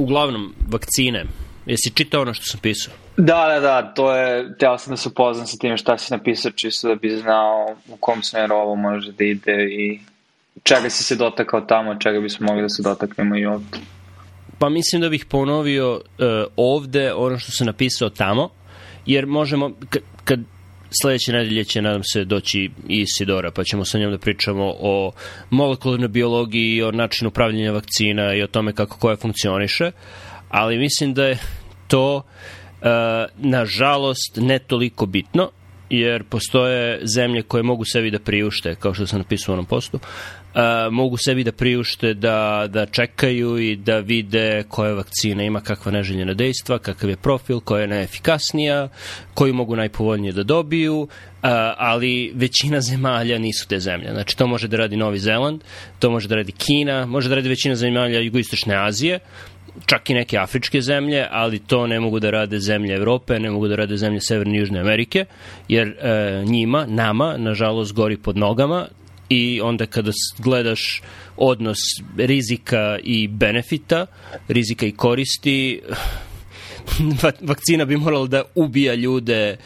uglavnom, vakcine. Jesi čitao ono što sam pisao? Da, da, da, to je, teo sam da se upoznam sa tim šta si napisao, čisto da bi znao u kom smeru ovo može da ide i čega si se dotakao tamo, čega bismo mogli da se dotaknemo i ovde. Pa mislim da bih ponovio uh, ovde ono što sam napisao tamo, jer možemo, kad sledeće nedelje će, nadam se, doći i Isidora, pa ćemo sa njom da pričamo o molekularnoj biologiji i o načinu upravljanja vakcina i o tome kako koja funkcioniše, ali mislim da je to, uh, nažalost, ne toliko bitno, jer postoje zemlje koje mogu sebi da priušte, kao što sam napisao u onom postu, uh, mogu sebi da priušte da, da čekaju i da vide koja vakcina ima kakva neželjena dejstva, kakav je profil, koja je najefikasnija, koju mogu najpovoljnije da dobiju, uh, ali većina zemalja nisu te zemlje. Znači, to može da radi Novi Zeland, to može da radi Kina, može da radi većina zemalja jugoistočne Azije, čak i neke afričke zemlje, ali to ne mogu da rade zemlje Evrope, ne mogu da rade zemlje Severne i Južne Amerike, jer e, njima, nama, nažalost, gori pod nogama i onda kada gledaš odnos rizika i benefita, rizika i koristi, vakcina bi morala da ubija ljude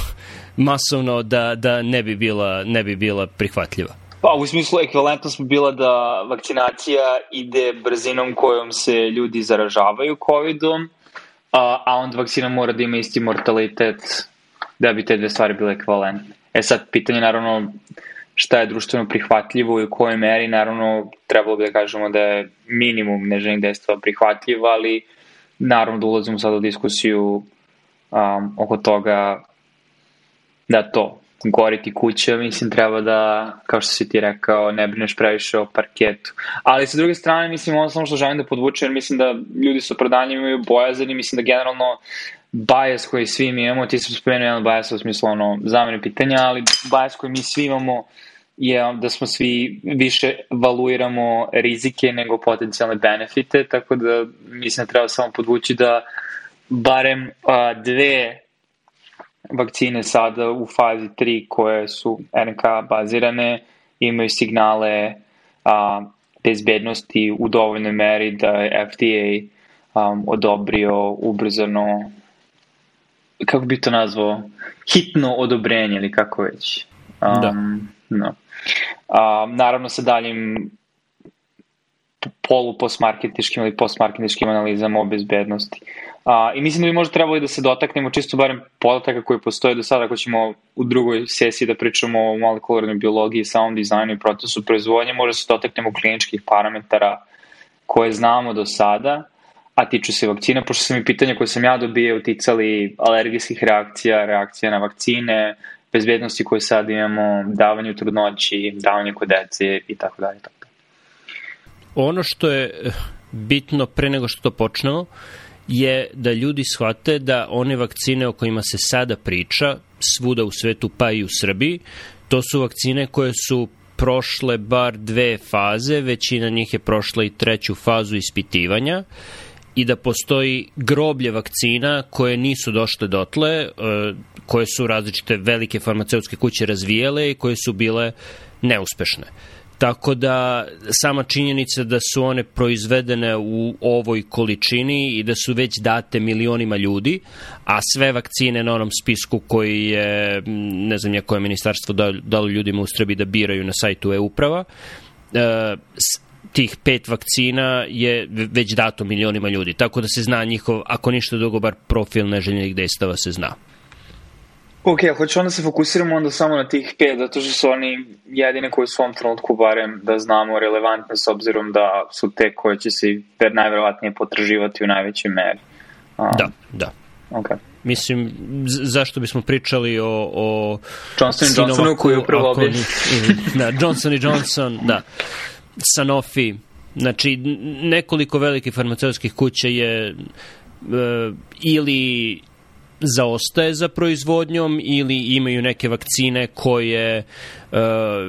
masovno da, da ne bi bila, ne bi bila prihvatljiva. Pa, u smislu ekvivalentnost bi bila da vakcinacija ide brzinom kojom se ljudi zaražavaju COVID-om, a, a onda vakcina mora da ima isti mortalitet da bi te dve stvari bile ekvivalentne. E sad, pitanje naravno šta je društveno prihvatljivo i u kojoj meri, naravno, trebalo bi da kažemo da je minimum neželjenih dejstva prihvatljiv, ali naravno da ulazimo sad u diskusiju um, oko toga da to, goriti kuća, mislim, treba da, kao što si ti rekao, ne brineš previše o parketu. Ali sa druge strane, mislim, ono samo što želim da podvučem, mislim da ljudi sa opravdanjem imaju bojazan i mislim da generalno bias koji svi mi imamo, ti sam spomenuo jedan bias u smislu ono, zamene pitanja, ali bias koji mi svi imamo je da smo svi više valuiramo rizike nego potencijalne benefite, tako da mislim da treba samo podvući da barem a, dve vakcine sada u fazi 3 koje su RNK bazirane imaju signale a, bezbednosti u dovoljnoj meri da je FDA um, odobrio ubrzano kako bi to nazvao hitno odobrenje ili kako već um, da. No. Um, naravno sa daljim polu postmarketičkim ili postmarketičkim analizama o bezbednosti. A, I mislim da bi možda trebali da se dotaknemo čisto barem podataka koji postoje do sada, ako ćemo u drugoj sesiji da pričamo o molekularnoj biologiji, samom dizajnu i procesu proizvodnje, možda se dotaknemo kliničkih parametara koje znamo do sada, a tiču se vakcina, pošto sam i pitanja koje sam ja dobio uticali alergijskih reakcija, reakcija na vakcine, bezbednosti koje sad imamo, davanje u trudnoći, davanje kod dece i tako dalje. Ono što je bitno pre nego što to počnemo je da ljudi shvate da one vakcine o kojima se sada priča, svuda u svetu pa i u Srbiji, to su vakcine koje su prošle bar dve faze, većina njih je prošla i treću fazu ispitivanja i da postoji groblje vakcina koje nisu došle dotle, e, koje su različite velike farmaceutske kuće razvijele i koje su bile neuspešne. Tako da sama činjenica da su one proizvedene u ovoj količini i da su već date milionima ljudi, a sve vakcine na onom spisku koji je, ne znam je koje ministarstvo dalo ljudima u Srbiji da biraju na sajtu e-uprava, e, tih pet vakcina je već dato milionima ljudi, tako da se zna njihov, ako ništa drugo, bar profil neželjenih dejstava se zna. Ok, hoću onda se fokusiramo onda samo na tih pet, zato što su oni jedine koji su u ovom trenutku barem da znamo relevantne s obzirom da su te koje će se najverovatnije potraživati u najvećoj meri. Um, da, da. Ok. Mislim, zašto bismo pričali o... o Johnson Johnsonu koji je upravo obi... Da, Johnson i Johnson, da. Sanofi, znači nekoliko velikih farmaceutskih kuća je uh, ili zaostaje za proizvodnjom ili imaju neke vakcine koje uh,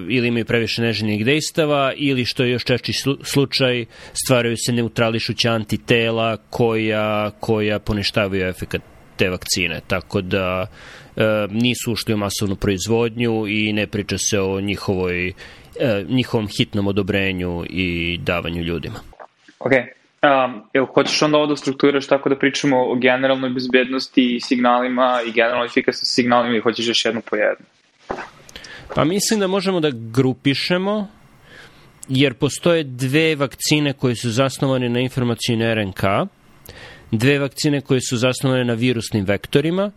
ili imaju previše neželjenih dejstava ili što je još češći slučaj stvaraju se neutrališuća antitela koja, koja poništavaju efekat te vakcine. Tako da uh, nisu ušli u masovnu proizvodnju i ne priča se o njihovoj, uh, njihovom hitnom odobrenju i davanju ljudima. Ok, Um, jel hoćeš onda ovo da strukturiraš tako da pričamo o generalnoj bezbednosti i signalima i generalnoj efikasnosti signalima ili hoćeš još jednu po jednu? Pa mislim da možemo da grupišemo jer postoje dve vakcine koje su zasnovane na informacijne RNK, dve vakcine koje su zasnovane na virusnim vektorima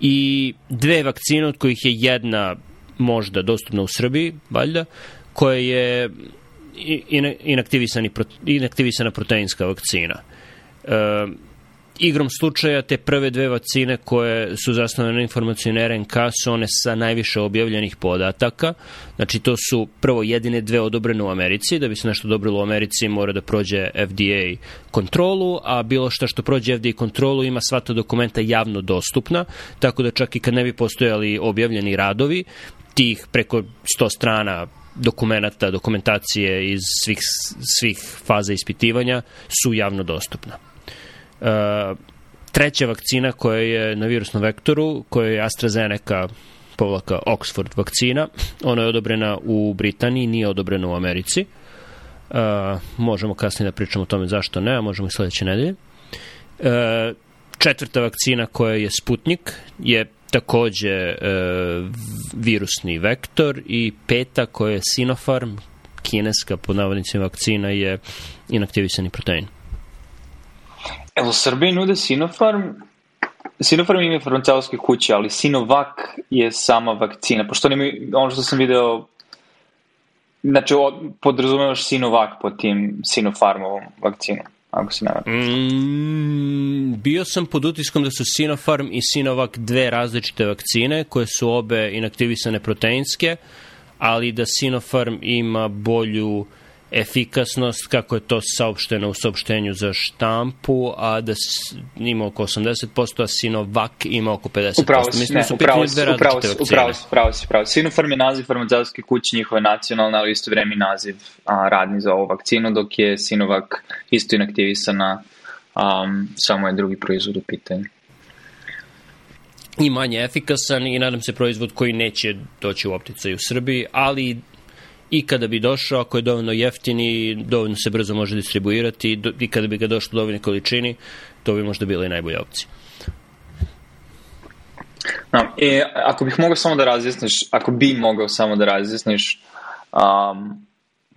i dve vakcine od kojih je jedna možda dostupna u Srbiji, valjda, koja je inaktivisani, inaktivisana proteinska vakcina. E, igrom slučaja te prve dve vakcine koje su zasnovane na informacijne RNK su one sa najviše objavljenih podataka. Znači to su prvo jedine dve odobrene u Americi, da bi se nešto odobrilo u Americi mora da prođe FDA kontrolu, a bilo šta što prođe FDA kontrolu ima sva ta dokumenta javno dostupna, tako da čak i kad ne bi postojali objavljeni radovi, tih preko 100 strana dokumenta, dokumentacije iz svih, svih faza ispitivanja su javno dostupna. Uh, treća vakcina koja je na virusnom vektoru, koja je AstraZeneca povlaka Oxford vakcina, ona je odobrena u Britaniji, nije odobrena u Americi. Uh, možemo kasnije da pričamo o tome zašto ne, a možemo i sledeće nedelje. Uh, četvrta vakcina koja je Sputnik je takođe e, virusni vektor i peta koja je Sinopharm, kineska pod navodnicima vakcina je inaktivisani protein. Evo, Srbiji nude Sinopharm, Sinopharm ima farmaceutske kuće, ali Sinovac je sama vakcina, pošto nema, ono što sam video, znači podrazumevaš Sinovac pod tim Sinopharmovom vakcinom ako se ne mm, bio sam pod utiskom da su Sinopharm i Sinovac dve različite vakcine koje su obe inaktivisane proteinske, ali da Sinopharm ima bolju efikasnost, kako je to saopšteno u saopštenju za štampu, a da ima oko 80%, a Sinovac ima oko 50%. Upravo si, Mislim, da su upravo si, upravo si, upravo si, upravo si, upravo si. Sinopharm je naziv farmaceutske kuće, njihove nacionalne, ali isto vreme naziv a, radni za ovu vakcinu, dok je Sinovac isto inaktivisana, um, samo je drugi proizvod u pitanju i manje efikasan i nadam se proizvod koji neće doći u opticaju u Srbiji, ali i kada bi došao, ako je dovoljno jeftini, dovoljno se brzo može distribuirati i kada bi ga došlo u dovoljne količini, to bi možda bila i najbolja opcija. No, e, ako bih mogao samo da razjasniš, ako bi mogao samo da razjasniš, um,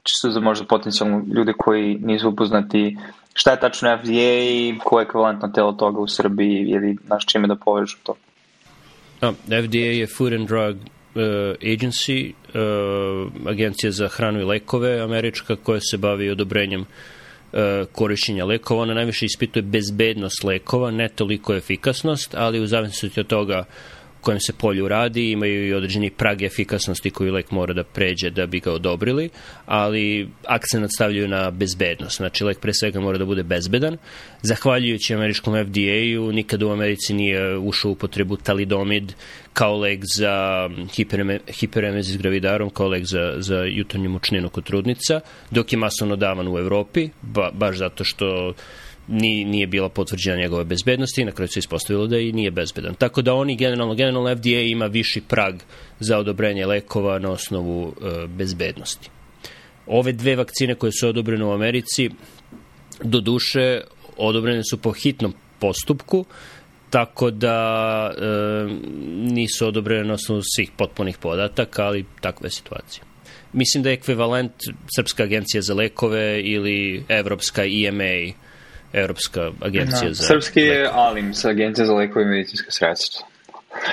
čisto za možda potencijalno ljude koji nisu upoznati, šta je tačno FDA i koje je ekvivalentno telo toga u Srbiji ili naš čime da povežu to? No, FDA je Food and Drug Agency, uh, agencija za hranu i lekove američka koja se bavi odobrenjem uh, korišćenja lekova. Ona najviše ispituje bezbednost lekova, ne toliko efikasnost, ali u zavisnosti od toga kojem se polju radi, imaju i određeni prag efikasnosti koji lek mora da pređe da bi ga odobrili, ali akcent stavljaju na bezbednost. Znači, lek pre svega mora da bude bezbedan. Zahvaljujući američkom FDA-u, nikada u Americi nije ušao u potrebu talidomid kao lek za hiperemezis gravidarom, kao lek za, za jutarnju mučninu kod trudnica, dok je masovno davan u Evropi, ba, baš zato što ni, nije bila potvrđena njegove bezbednosti i na kraju se ispostavilo da i nije bezbedan. Tako da oni generalno, generalno FDA ima viši prag za odobrenje lekova na osnovu e, bezbednosti. Ove dve vakcine koje su odobrene u Americi, do duše, odobrene su po hitnom postupku, tako da e, nisu odobrene na osnovu svih potpunih podataka, ali takva je situacija. Mislim da je ekvivalent Srpska agencija za lekove ili Evropska EMA Evropska agencija da, za... Srpski je ALIM, sa agencija za lekove i medicinske sredstva.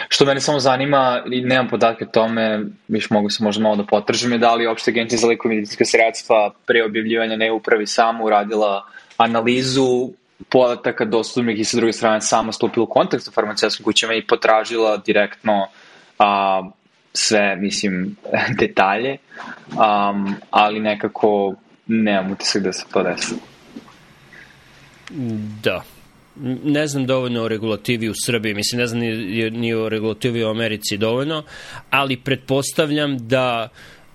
Što mene samo zanima, i nemam podatke o tome, viš mogu se možda malo da potržim, je da li opšte agencija za lekove i medicinske sredstva pre objavljivanja ne upravi samo uradila analizu podataka dostupnih i sa druge strane sama stupila u kontakt sa farmaceutskim kućama i potražila direktno a, sve, mislim, detalje, um, ali nekako nemam utisak da se to desilo. Da. Ne znam dovoljno o regulativi u Srbiji, mislim ne znam ni, ni o regulativi u Americi dovoljno, ali pretpostavljam da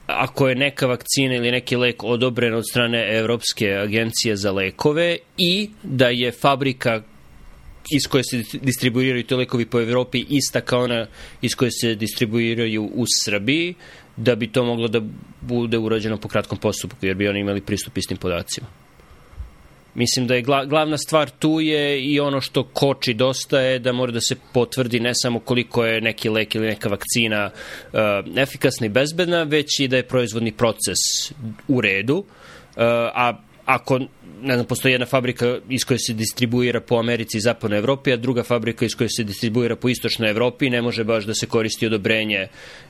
ako je neka vakcina ili neki lek odobren od strane Evropske agencije za lekove i da je fabrika iz koje se distribuiraju te lekovi po Evropi ista kao ona iz koje se distribuiraju u Srbiji, da bi to moglo da bude urađeno po kratkom postupku, jer bi oni imali pristup istim podacima. Mislim da je glavna stvar tu je i ono što koči dosta je da mora da se potvrdi ne samo koliko je neki lek ili neka vakcina uh, efikasna i bezbedna, već i da je proizvodni proces u redu. Uh, a ako ne znam, postoji jedna fabrika iz koje se distribuira po Americi i zapadnoj Evropi, a druga fabrika iz koje se distribuira po istočnoj Evropi, ne može baš da se koristi odobrenje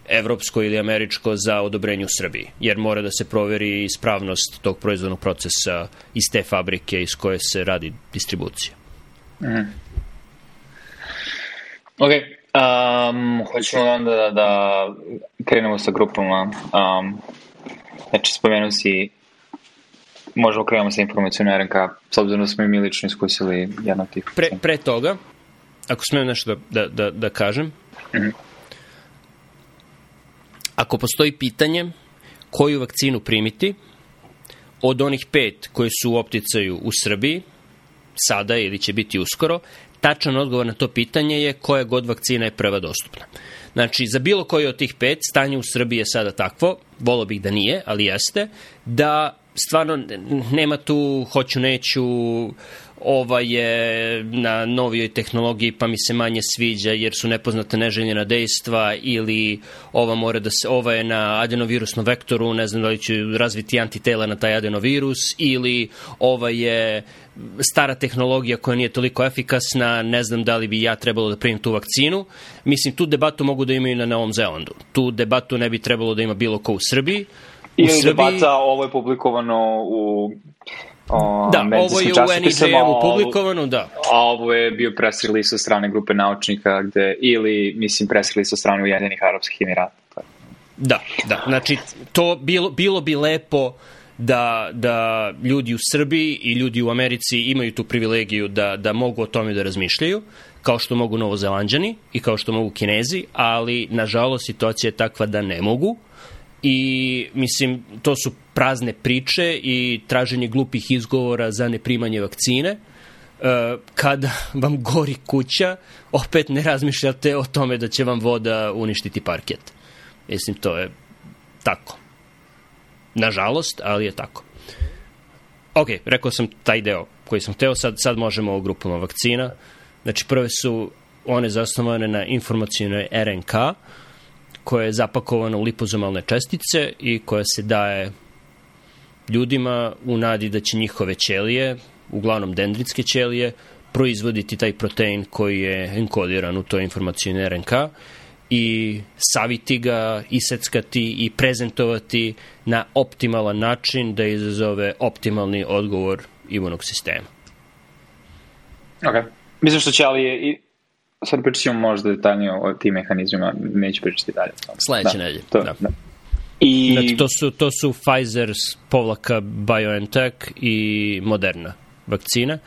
evropsko ili američko za odobrenje u Srbiji, jer mora da se proveri ispravnost tog proizvodnog procesa iz te fabrike iz koje se radi distribucija. Mm. Ok, um, hoćemo onda da, da krenemo sa grupama. Um, znači, spomenuo si možemo krenemo sa informacijom RNK, s obzirom da smo i mi lično iskusili jedno tih. Pre, pre toga, ako smijem nešto da, da, da, da kažem, mm -hmm. ako postoji pitanje koju vakcinu primiti, od onih pet koje su u opticaju u Srbiji, sada ili će biti uskoro, tačan odgovor na to pitanje je koja god vakcina je prva dostupna. Znači, za bilo koji od tih pet, stanje u Srbiji je sada takvo, volo bih da nije, ali jeste, da stvarno nema tu hoću neću ova je na novijoj tehnologiji pa mi se manje sviđa jer su nepoznate neželjena dejstva ili ova mora da se ova je na adenovirusnom vektoru, ne znam da li ću razviti antitela na taj adenovirus ili ova je stara tehnologija koja nije toliko efikasna, ne znam da li bi ja trebalo da primim tu vakcinu. Mislim, tu debatu mogu da imaju na Novom Zelandu. Tu debatu ne bi trebalo da ima bilo ko u Srbiji. Ili Srbiji... debata, ovo je publikovano u o, da, ovo je u NIJM-u publikovano, da. A ovo je bio press release od strane grupe naučnika, gde, ili, mislim, press release od strane Ujedinih Arabskih Emirata. Da, da, znači, to bilo, bilo bi lepo da, da ljudi u Srbiji i ljudi u Americi imaju tu privilegiju da, da mogu o tome da razmišljaju, kao što mogu novozelanđani i kao što mogu kinezi, ali, nažalost, situacija je takva da ne mogu i mislim to su prazne priče i traženje glupih izgovora za neprimanje vakcine. E, kada vam gori kuća, opet ne razmišljate o tome da će vam voda uništiti parket. Mislim, to je tako. Nažalost, ali je tako. Ok, rekao sam taj deo koji sam hteo, sad, sad možemo o grupama vakcina. Znači, prve su one zasnovane na informacijnoj RNK, koja je zapakovana u lipozomalne čestice i koja se daje ljudima u nadi da će njihove ćelije, uglavnom dendritske ćelije, proizvoditi taj protein koji je enkodiran u toj informacijnoj RNK i saviti ga, iseckati i prezentovati na optimalan način da izazove optimalni odgovor imunog sistema. Ok. Mislim što će, ali sad pričat ćemo možda detaljnije o tim mehanizmima, neću pričati dalje. Sledeće da, nedelje, to, da. da. I... Znači, to su, to su Pfizer, povlaka BioNTech i Moderna vakcina.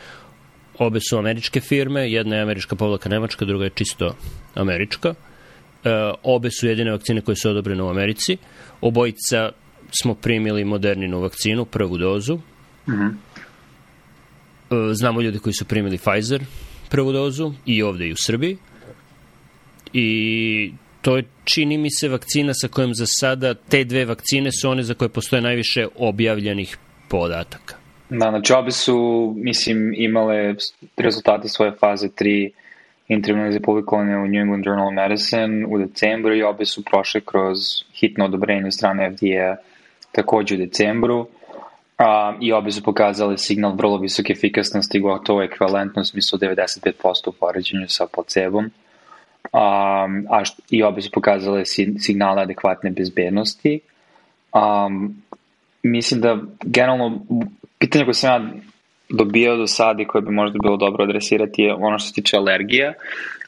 Obe su američke firme, jedna je američka povlaka nemačka, druga je čisto američka. E, obe su jedine vakcine koje su odobrene u Americi. Obojica smo primili Moderninu vakcinu, prvu dozu. Mm -hmm. e, znamo ljudi koji su primili Pfizer, prvu dozu i ovde i u Srbiji. I to je, čini mi se, vakcina sa kojom za sada te dve vakcine su one za koje postoje najviše objavljenih podataka. Da, znači obe su, mislim, imale rezultate svoje faze 3 intervjene publikovane u New England Journal of Medicine u decembru i obe su prošle kroz hitno odobrenje strane FDA takođe u decembru a, i obe su pokazale signal vrlo visoke efikasnosti, gotovo ekvivalentno smislu 95% u poređenju sa placebom. Um, a št, i obe su pokazale si, signale adekvatne bezbednosti. Um, mislim da generalno pitanje koje sam ja dobio do sada i koje bi možda bilo dobro adresirati je ono što se tiče alergija.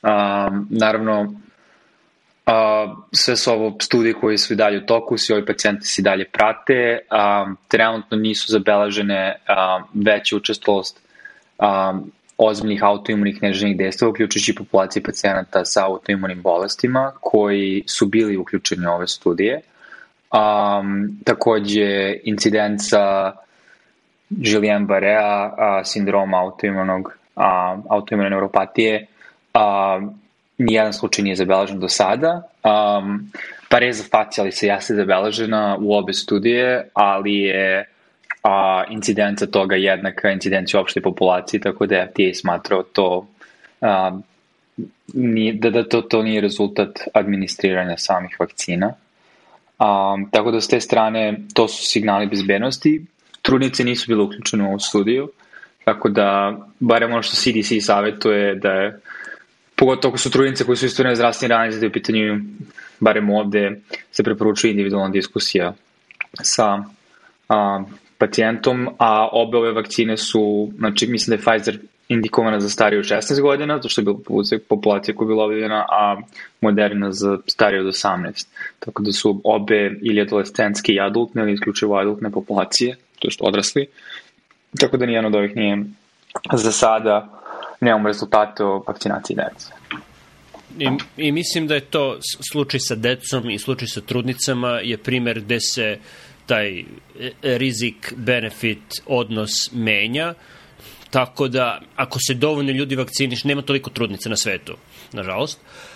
Um, naravno, Uh, sve su ovo studije koje su i dalje u toku, svi ovi pacijenti se dalje prate. Um, trenutno nisu zabeležene um, veća učestvost um, ozbiljnih autoimunih neželjenih dejstva, uključujući populacije pacijenata sa autoimunim bolestima koji su bili uključeni u ove studije. Um, takođe, incidenca Julien-Barea sindroma autoimunog, uh, autoimune neuropatije uh, nijedan slučaj nije zabeležen do sada. Um, pareza faciali se jeste zabeležena u obe studije, ali je a incidenca toga jednaka incidenciju opšte populacije, tako da je FDA smatrao to a, nije, da, da to, to nije rezultat administriranja samih vakcina. A, tako da s te strane to su signali bezbednosti. Trudnice nisu bile uključene u ovu studiju, tako da barem ono što CDC savjetuje da je pogotovo ako su trudnice koji su istvorene zdravstveni radnici da je u pitanju barem ovde se preporučuje individualna diskusija sa a, pacijentom, a obe ove vakcine su, znači mislim da je Pfizer indikovana za starije od 16 godina, to što je bila populacija koja je bila objavljena, a Moderna za starije od 18. Tako da su obe ili adolescentske i adultne ili isključivo adultne populacije, to je što odrasli. Tako da nijedno od ovih nije za sada nemamo rezultate o vakcinaciji dece. I, I mislim da je to slučaj sa decom i slučaj sa trudnicama je primer gde se taj e, rizik-benefit odnos menja, tako da ako se dovoljno ljudi vakciniš, nema toliko trudnica na svetu, nažalost, uh,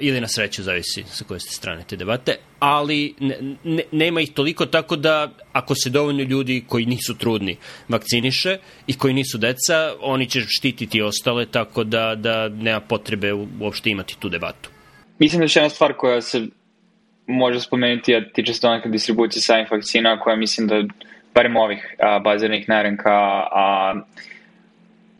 ili na sreću, zavisi sa koje ste strane te debate, ali ne, ne, nema ih toliko, tako da ako se dovoljno ljudi koji nisu trudni vakciniše i koji nisu deca, oni će štititi ostale, tako da, da nema potrebe uopšte imati tu debatu. Mislim da je jedna stvar koja se može spomenuti, a tiče se donaka distribucije samih vakcina, koja mislim da, barem ovih a, baziranih na RNK, a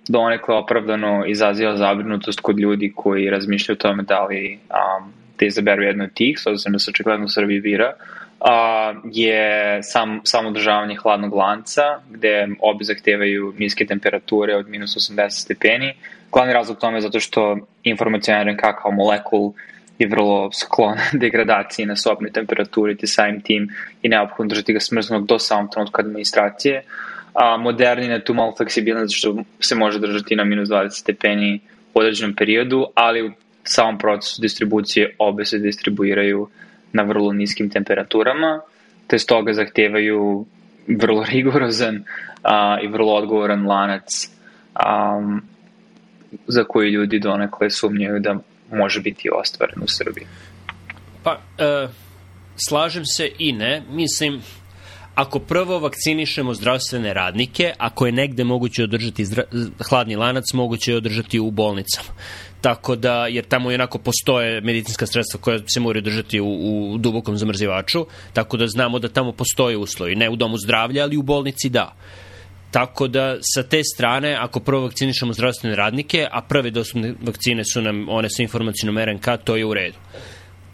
donekle opravdano izaziva zabrinutost kod ljudi koji razmišljaju o tome da li um, da izaberu jednu od tih, s obzirom da se očigledno u Srbiji bira, a, je sam, samo održavanje hladnog lanca, gde obi zahtevaju niske temperature od minus 80 stepeni. Glavni razlog tome je zato što informacijan RNK kao molekul je vrlo sklon degradaciji na sobnoj temperaturi, te samim tim i neophodno držati ga smrznog do samog trenutka administracije. A, modernina je tu malo fleksibilna zato što se može držati na minus 20 stepeni u određenom periodu, ali u samom procesu distribucije obe se distribuiraju na vrlo niskim temperaturama, te stoga zahtevaju vrlo rigorozan a, i vrlo odgovoran lanac a, za koji ljudi donekle sumnjaju da može biti ostvaren u Srbiji? Pa, e, slažem se i ne. Mislim, ako prvo vakcinišemo zdravstvene radnike, ako je negde moguće održati zdra... hladni lanac, moguće je održati u bolnicama. Tako da, jer tamo i onako postoje medicinska sredstva koja se moraju držati u, u dubokom zamrzivaču, tako da znamo da tamo postoje uslovi. Ne u domu zdravlja, ali u bolnici da. Tako da sa te strane, ako prvo vakcinišemo zdravstvene radnike, a prve dostupne vakcine su nam one sa informacijnom RNK, to je u redu.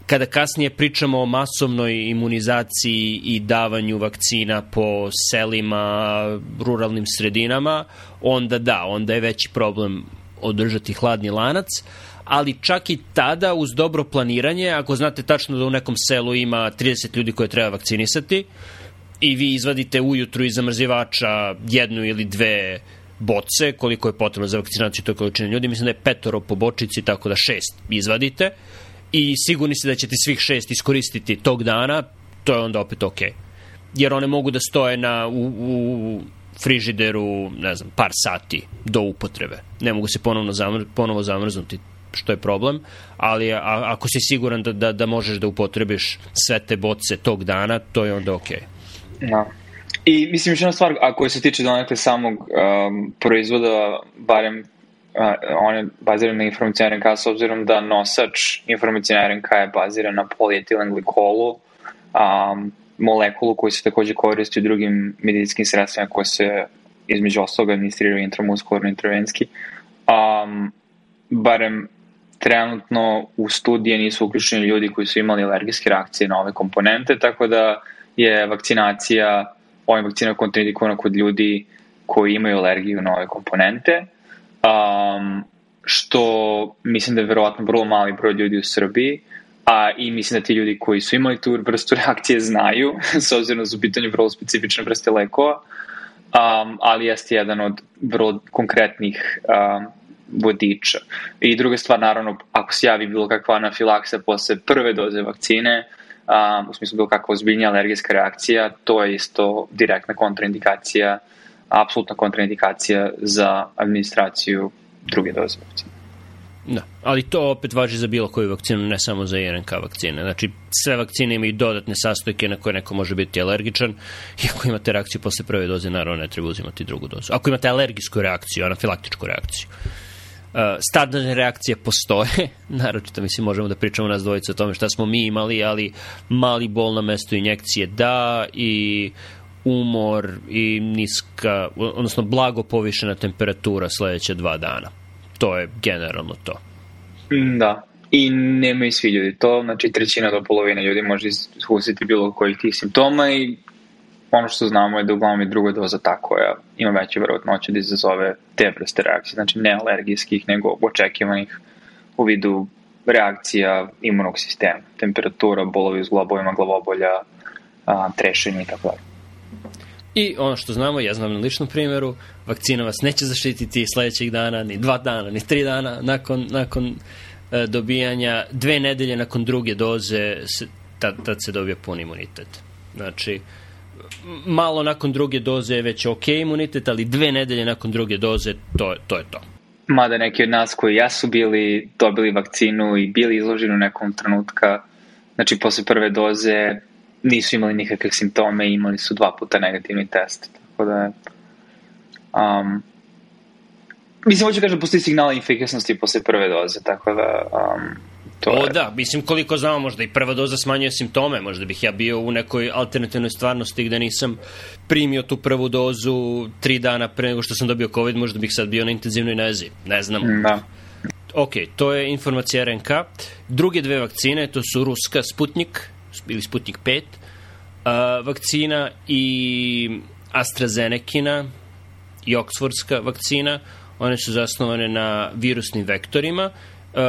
Kada kasnije pričamo o masovnoj imunizaciji i davanju vakcina po selima, ruralnim sredinama, onda da, onda je veći problem održati hladni lanac, ali čak i tada uz dobro planiranje, ako znate tačno da u nekom selu ima 30 ljudi koje treba vakcinisati, i vi izvadite ujutru iz zamrzivača jednu ili dve boce, koliko je potrebno za vakcinaciju toj količine ljudi, mislim da je petoro po bočici, tako da šest izvadite i sigurni ste da ćete svih šest iskoristiti tog dana, to je onda opet ok. Jer one mogu da stoje na, u, u frižideru, ne znam, par sati do upotrebe. Ne mogu se ponovno zamr, ponovo zamrznuti, što je problem, ali a, ako si siguran da, da, da možeš da upotrebiš sve te boce tog dana, to je onda okej. Okay. Da. I mislim još jedna stvar, a koja se tiče donekle samog um, proizvoda, barem on je baziran na informacijne RNK s obzirom da nosač informacijne RNK je baziran na polietilen glikolu, um, molekulu koji se takođe koristi u drugim medicinskim sredstvima koje se između ostalog administriraju intramuskularno intravenski. Um, barem trenutno u studije nisu uključeni ljudi koji su imali alergijske reakcije na ove komponente, tako da je vakcinacija, ovim vakcina kontraindikovana kod ljudi koji imaju alergiju na ove komponente, um, što mislim da je verovatno vrlo mali broj ljudi u Srbiji, a i mislim da ti ljudi koji su imali tu vrstu reakcije znaju, s obzirom da su vrlo specifične vrste lekova, um, ali jeste jedan od vrlo konkretnih um, vodiča. I druga stvar, naravno, ako se javi bilo kakva anafilaksa posle prve doze vakcine, a, u smislu bilo kakva ozbiljnija alergijska reakcija, to je isto direktna kontraindikacija, apsolutna kontraindikacija za administraciju druge doze vakcine. Da, ali to opet važi za bilo koju vakcinu, ne samo za RNK vakcine. Znači, sve vakcine imaju dodatne sastojke na koje neko može biti alergičan i ako imate reakciju posle prve doze, naravno ne treba uzimati drugu dozu. Ako imate alergijsku reakciju, anafilaktičku reakciju. Uh, standardne reakcije postoje, naročito mislim možemo da pričamo nas dvojice o tome šta smo mi imali, ali mali bol na mestu injekcije da i umor i niska, odnosno blago povišena temperatura sledeće dva dana to je generalno to. Da, i nemaju svi ljudi to, znači trećina do polovine ljudi može iskusiti bilo kojih tih simptoma i ono što znamo je da uglavnom i druga doza ta koja ima veće verovatnoće da izazove te vrste reakcije, znači ne alergijskih, nego očekivanih u vidu reakcija imunog sistema, temperatura, bolovi uz globovima, glavobolja, trešenje i tako dalje. I ono što znamo, ja znam na ličnom primjeru, vakcina vas neće zaštititi sledećeg dana, ni dva dana, ni tri dana nakon, nakon e, dobijanja, dve nedelje nakon druge doze, se, tad, tad se dobije pun imunitet. Znači, malo nakon druge doze je već ok imunitet, ali dve nedelje nakon druge doze, to, to je to. Mada neki od nas koji jesu bili, dobili vakcinu i bili izloženi u nekom trenutka, znači posle prve doze nisu imali nikakve simptome i imali su dva puta negativni test. Tako da um, mislim, hoću kažem, postoji signal efikasnosti posle prve doze, tako da um, to o, je... da, mislim, koliko znamo, možda i prva doza smanjuje simptome, možda bih ja bio u nekoj alternativnoj stvarnosti gde nisam primio tu prvu dozu tri dana pre nego što sam dobio COVID, možda bih sad bio na intenzivnoj nezi, ne znam. Da. Ok, to je informacija RNK. Druge dve vakcine, to su ruska Sputnik ili Sputnik 5 uh, vakcina i AstraZenekina i Oxfordska vakcina. One su zasnovane na virusnim vektorima. Uh,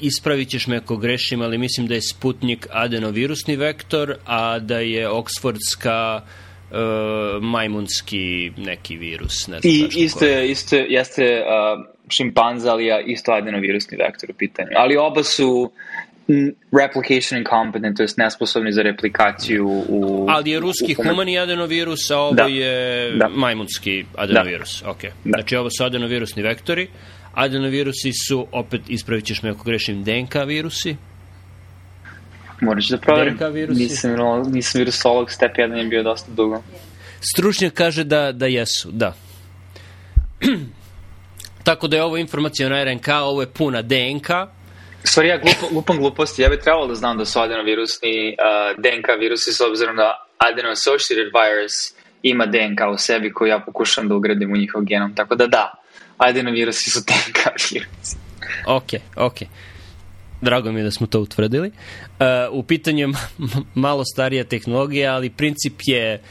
ispravit ćeš me ako grešim, ali mislim da je Sputnik adenovirusni vektor, a da je Oxfordska uh, majmunski neki virus. Ne znam I isto je, isto jeste uh, šimpanza, ali isto adenovirusni vektor u pitanju. Ali oba su replication incompetent, to jest nesposobni za replikaciju u... Ali je ruski u, humani adenovirus, a ovo da. je da. majmunski adenovirus. Da. Ok. Da. Znači ovo su adenovirusni vektori. Adenovirusi su, opet ispravit ćeš me ako grešim, DNK virusi. Morat da proverim. DNK virusi. Nisam, nisam virusolog, step 1 je bio dosta dugo. Stručnjak kaže da, da jesu, da. Tako da je ovo informacija na RNK, ovo je puna DNK, Stvari, ja glupo, lupam gluposti. Ja bih trebalo da znam da su adenovirusni uh, DNK virusi s obzirom da adeno-associated virus ima DNK u sebi koju ja pokušam da ugradim u njihov genom. Tako da da, adenovirusi su DNK virusi. Ok, ok. Drago mi je da smo to utvrdili. Uh, u pitanju je malo starija tehnologija, ali princip je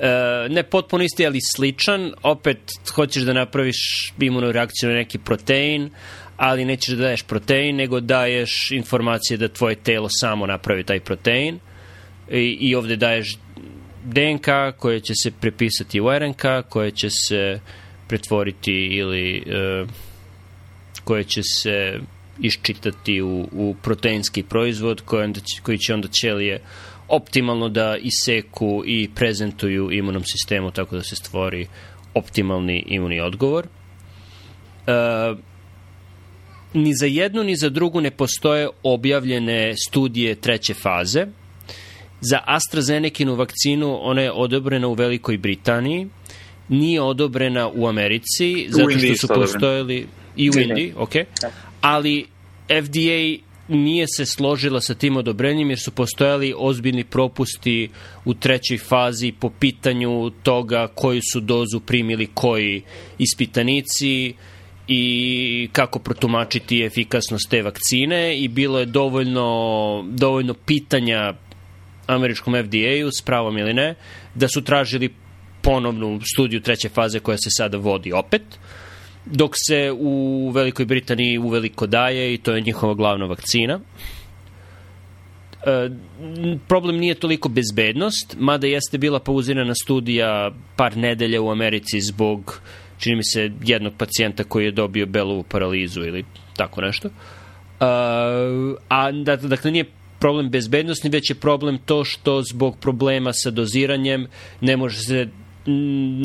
Uh, ne potpuno isti, ali sličan. Opet hoćeš da napraviš imuno reakciju na neki protein, ali nećeš da daješ protein, nego daješ informacije da tvoje telo samo napravi taj protein i, i ovde daješ DNK koje će se prepisati u RNK, koje će se pretvoriti ili uh, koje će se iščitati u, u proteinski proizvod koji, onda, koji će onda ćelije optimalno da iseku i prezentuju imunom sistemu tako da se stvori optimalni imunni odgovor. Uh, ni za jednu ni za drugu ne postoje objavljene studije treće faze. Za AstraZenekinu vakcinu ona je odobrena u Velikoj Britaniji, nije odobrena u Americi, zato što su postojali i u Indiji, ok, da. ali FDA nije se složila sa tim odobrenjem jer su postojali ozbiljni propusti u trećoj fazi po pitanju toga koju su dozu primili koji ispitanici, i kako protumačiti efikasnost te vakcine i bilo je dovoljno, dovoljno pitanja američkom FDA-u, s pravom ili ne, da su tražili ponovnu studiju treće faze koja se sada vodi opet, dok se u Velikoj Britaniji uveliko daje i to je njihova glavna vakcina. E, problem nije toliko bezbednost, mada jeste bila pauzirana studija par nedelja u Americi zbog čini mi se, jednog pacijenta koji je dobio belovu paralizu ili tako nešto. Uh, a, dakle, nije problem bezbednostni, već je problem to što zbog problema sa doziranjem ne može se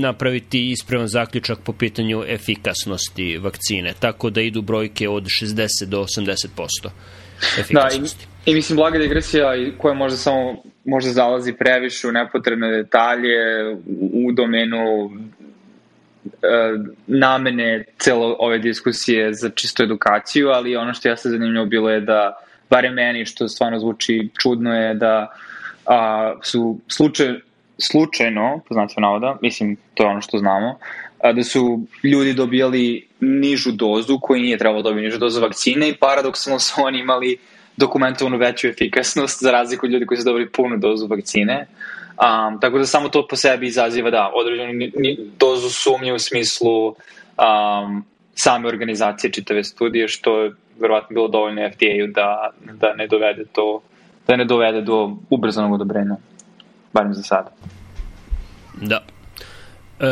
napraviti ispravan zaključak po pitanju efikasnosti vakcine, tako da idu brojke od 60 do 80% efikasnosti. Da, i, i mislim blaga digresija koja možda samo možda zalazi previše u nepotrebne detalje u, domenu namene celo ove diskusije za čistu edukaciju, ali ono što ja se zanimljivo bilo je da, bare meni što stvarno zvuči čudno je da a, su slučaj, slučajno, po znacima navoda, mislim, to je ono što znamo, a, da su ljudi dobijali nižu dozu koji nije trebalo dobiti nižu dozu vakcine i paradoksalno su oni imali dokumentovanu veću efikasnost za razliku od ljudi koji su dobili punu dozu vakcine. Um, tako da samo to po sebi izaziva da određenu dozu sumnje u smislu um, same organizacije čitave studije, što je verovatno bilo dovoljno FDA-u da, da ne dovede to da ne dovede do ubrzanog odobrenja, barem za sada. Da. E,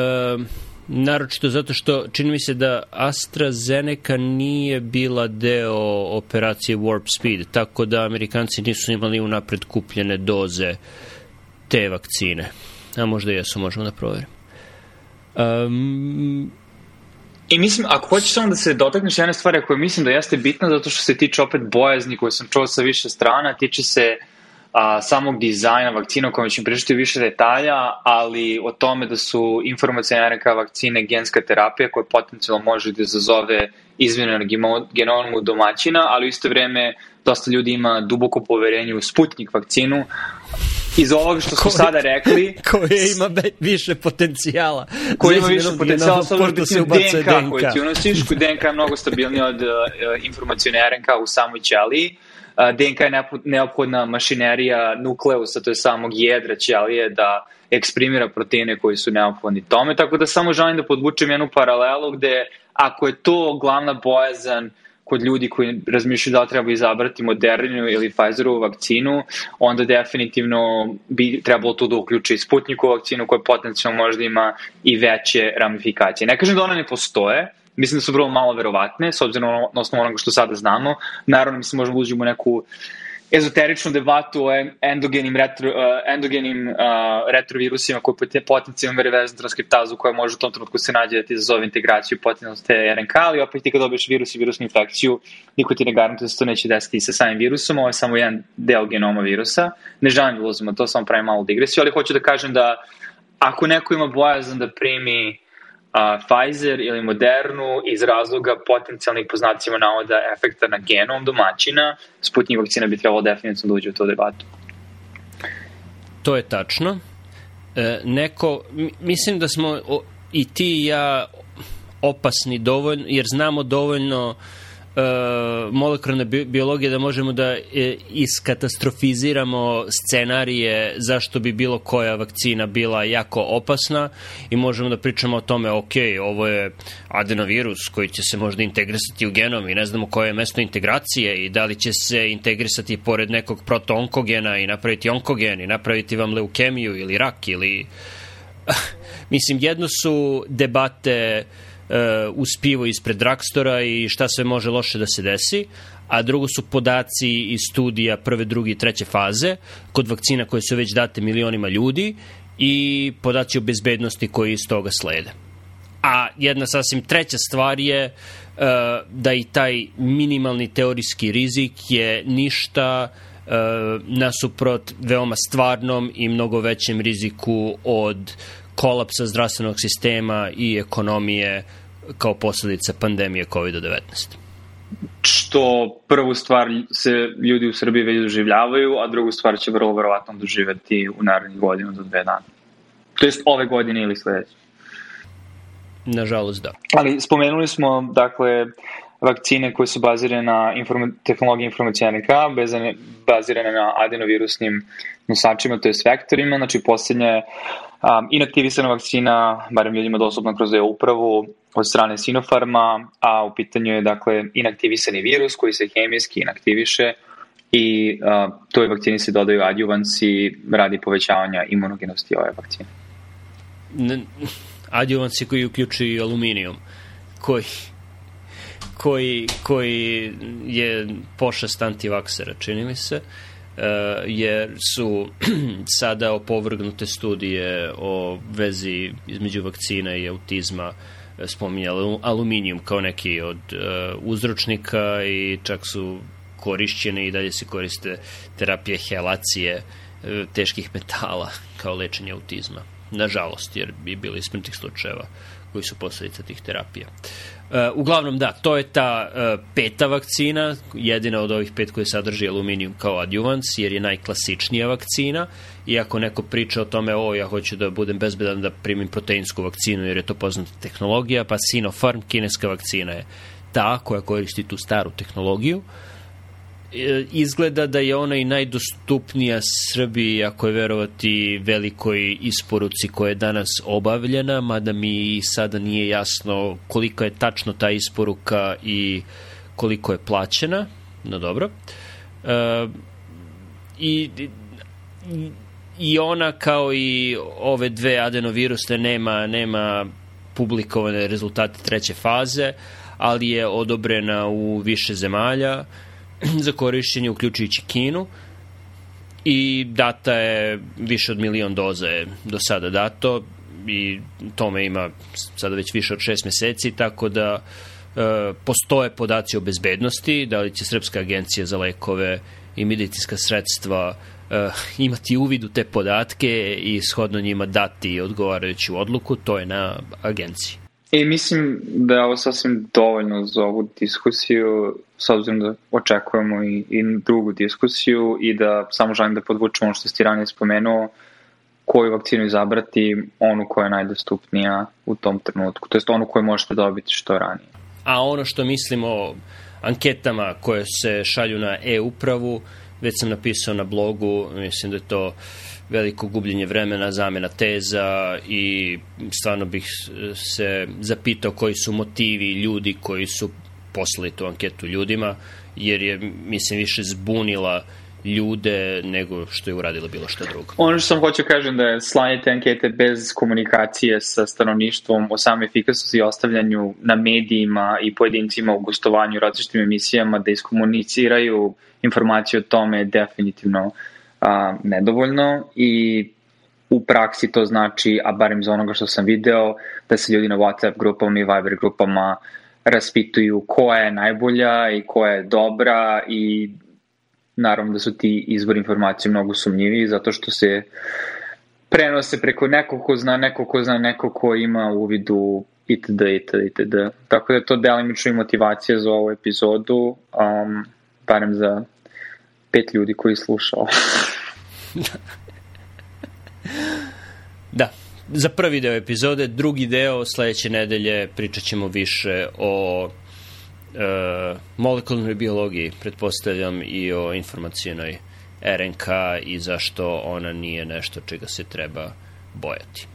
naročito zato što čini mi se da AstraZeneca nije bila deo operacije Warp Speed, tako da Amerikanci nisu imali unapred kupljene doze te vakcine. A možda jesu, možemo da proverim. Um, I mislim, ako hoćeš samo da se dotakneš jedne stvari koja mislim da jeste bitna, zato što se tiče opet bojazni koje sam čuo sa više strana, tiče se a, samog dizajna vakcina o kojem ćemo pričati više detalja, ali o tome da su informacijne RNK vakcine genska terapija koja potencijalno može da izazove izmjene na genomu domaćina, ali u isto vreme dosta ljudi ima duboko poverenje u Sputnik vakcinu, iz ovoga što smo sada rekli koje ima više potencijala. koje ima više potencijala sa da se DNK, DNK koju ti unosiš DNK je mnogo stabilniji od uh, informacijone RNK u samoj ćeliji uh, DNK je neophodna mašinerija nukleusa, to je samog jedra ćelije da eksprimira proteine koji su neophodni tome, tako da samo želim da podvučem jednu paralelu gde ako je to glavna bojazan kod ljudi koji razmišljaju da treba izabrati Moderninu ili Pfizerovu vakcinu, onda definitivno bi trebalo tu da uključi Sputnikovu vakcinu koja potencijalno možda ima i veće ramifikacije. Ne kažem da one ne postoje, mislim da su vrlo malo verovatne, s obzirom na osnovu onoga što sada znamo. Naravno, mislim, možemo da uđemo u neku ezoteričnu debatu o endogenim, retro, uh, endogenim uh, retrovirusima koji potencijalno mere vezan transkriptazu koja može u tom trenutku se nađe da ti zazove integraciju potencijalno te RNK, ali opet ti kad dobiješ virus i virusnu infekciju, niko ti ne garantuje da se to neće desiti sa samim virusom, ovo je samo jedan deo genoma virusa. Ne želim da ulazimo to, samo pravim malu digresiju, ali hoću da kažem da ako neko ima bojazan da primi a, Pfizer ili Modernu iz razloga potencijalnih poznacima navoda efekta na genom domaćina, Sputnik vakcina bi trebalo definitivno da uđe u tu debatu. To je tačno. E, neko, mislim da smo o, i ti i ja opasni dovoljno, jer znamo dovoljno E, molekularne biologije da možemo da e, iskatastrofiziramo scenarije zašto bi bilo koja vakcina bila jako opasna i možemo da pričamo o tome, ok, ovo je adenovirus koji će se možda integrisati u genom i ne znamo koje je mesto integracije i da li će se integrisati pored nekog protoonkogena i napraviti onkogen i napraviti vam leukemiju ili rak ili... Mislim, jedno su debate uh, uz pivo ispred dragstora i šta sve može loše da se desi, a drugo su podaci iz studija prve, druge i treće faze kod vakcina koje su već date milionima ljudi i podaci o bezbednosti koji iz toga slede. A jedna sasvim treća stvar je uh, da i taj minimalni teorijski rizik je ništa uh, nasuprot veoma stvarnom i mnogo većem riziku od kolapsa zdravstvenog sistema i ekonomije kao posledica pandemije COVID-19? Što prvu stvar se ljudi u Srbiji već doživljavaju, a drugu stvar će vrlo verovatno doživeti u narednih godinu do dve dana. To jest ove godine ili sledeće. Nažalost, da. Ali spomenuli smo, dakle, vakcine koje su bazirane na informa tehnologiji informacijanika, bazirane na adenovirusnim nosačima, to je vektorima, znači posljednja um, inaktivisana vakcina, barem ljudima dostupna kroz EU upravu, od strane Sinopharma, a u pitanju je dakle inaktivisani virus koji se hemijski inaktiviše i uh, toj vakcini se dodaju adjuvansi radi povećavanja imunogenosti ove vakcine. Adjuvansi koji uključuju aluminijum, koji koji, koji je pošast antivaksera, čini mi se. Jer su sada opovrgnute studije o vezi između vakcina i autizma spominjali aluminijum kao neki od uzročnika i čak su korišćene i dalje se koriste terapije helacije teških metala kao lečenje autizma. Nažalost, jer bi bili smrtih slučajeva koji su posledica tih terapija. Uh, uglavnom, da, to je ta uh, peta vakcina, jedina od ovih pet koje sadrži aluminijum kao adjuvans, jer je najklasičnija vakcina. I ako neko priča o tome, o, ja hoću da budem bezbedan da primim proteinsku vakcinu, jer je to poznata tehnologija, pa Sinopharm, kineska vakcina je ta koja koristi tu staru tehnologiju. Uh, E, izgleda da je ona i najdostupnija Srbiji, ako je verovati velikoj isporuci koja je danas obavljena, mada mi sada nije jasno koliko je tačno ta isporuka i koliko je plaćena. No dobro. E, i, I ona kao i ove dve adenovirusne nema, nema publikovane rezultate treće faze, ali je odobrena u više zemalja za korišćenje, uključujući Kinu, i data je više od milion doza je do sada dato i tome ima sada već više od šest meseci, tako da e, postoje podaci o bezbednosti, da li će Srpska agencija za lekove i medicinska sredstva e, imati uvid u te podatke i shodno njima dati odgovarajuću odluku, to je na agenciji. I mislim da je ovo sasvim dovoljno za ovu diskusiju, s obzirom da očekujemo i, i drugu diskusiju i da samo želim da podvučemo ono što ste ranije spomenuo, koju vakcinu izabrati, onu koja je najdostupnija u tom trenutku, to je onu koju možete dobiti što ranije. A ono što mislimo anketama koje se šalju na e-upravu, već sam napisao na blogu, mislim da je to veliko gubljenje vremena, zamena teza i stvarno bih se zapitao koji su motivi ljudi koji su poslali tu anketu ljudima, jer je, mislim, više zbunila ljude nego što je uradila bilo što drugo. Ono što sam hoću kažem da je slanje te ankete bez komunikacije sa stanovništvom o same efikasnosti i ostavljanju na medijima i pojedincima u gostovanju u različitim emisijama da iskomuniciraju informacije o tome je definitivno uh, a, nedovoljno i u praksi to znači, a barem za onoga što sam video, da se ljudi na WhatsApp grupama i Viber grupama raspituju koja je najbolja i koja je dobra i naravno da su ti izvori informacije mnogo sumnjivi zato što se prenose preko nekog ko zna nekog ko zna nekog ko ima uvidu itd. itd. itd. Tako da je to delimično i motivacija za ovu epizodu, um, barem za pet ljudi koji slušao. da, za prvi deo epizode, drugi deo sledeće nedelje pričat ćemo više o e, molekularnoj biologiji, pretpostavljam, i o informacijenoj RNK i zašto ona nije nešto čega se treba bojati.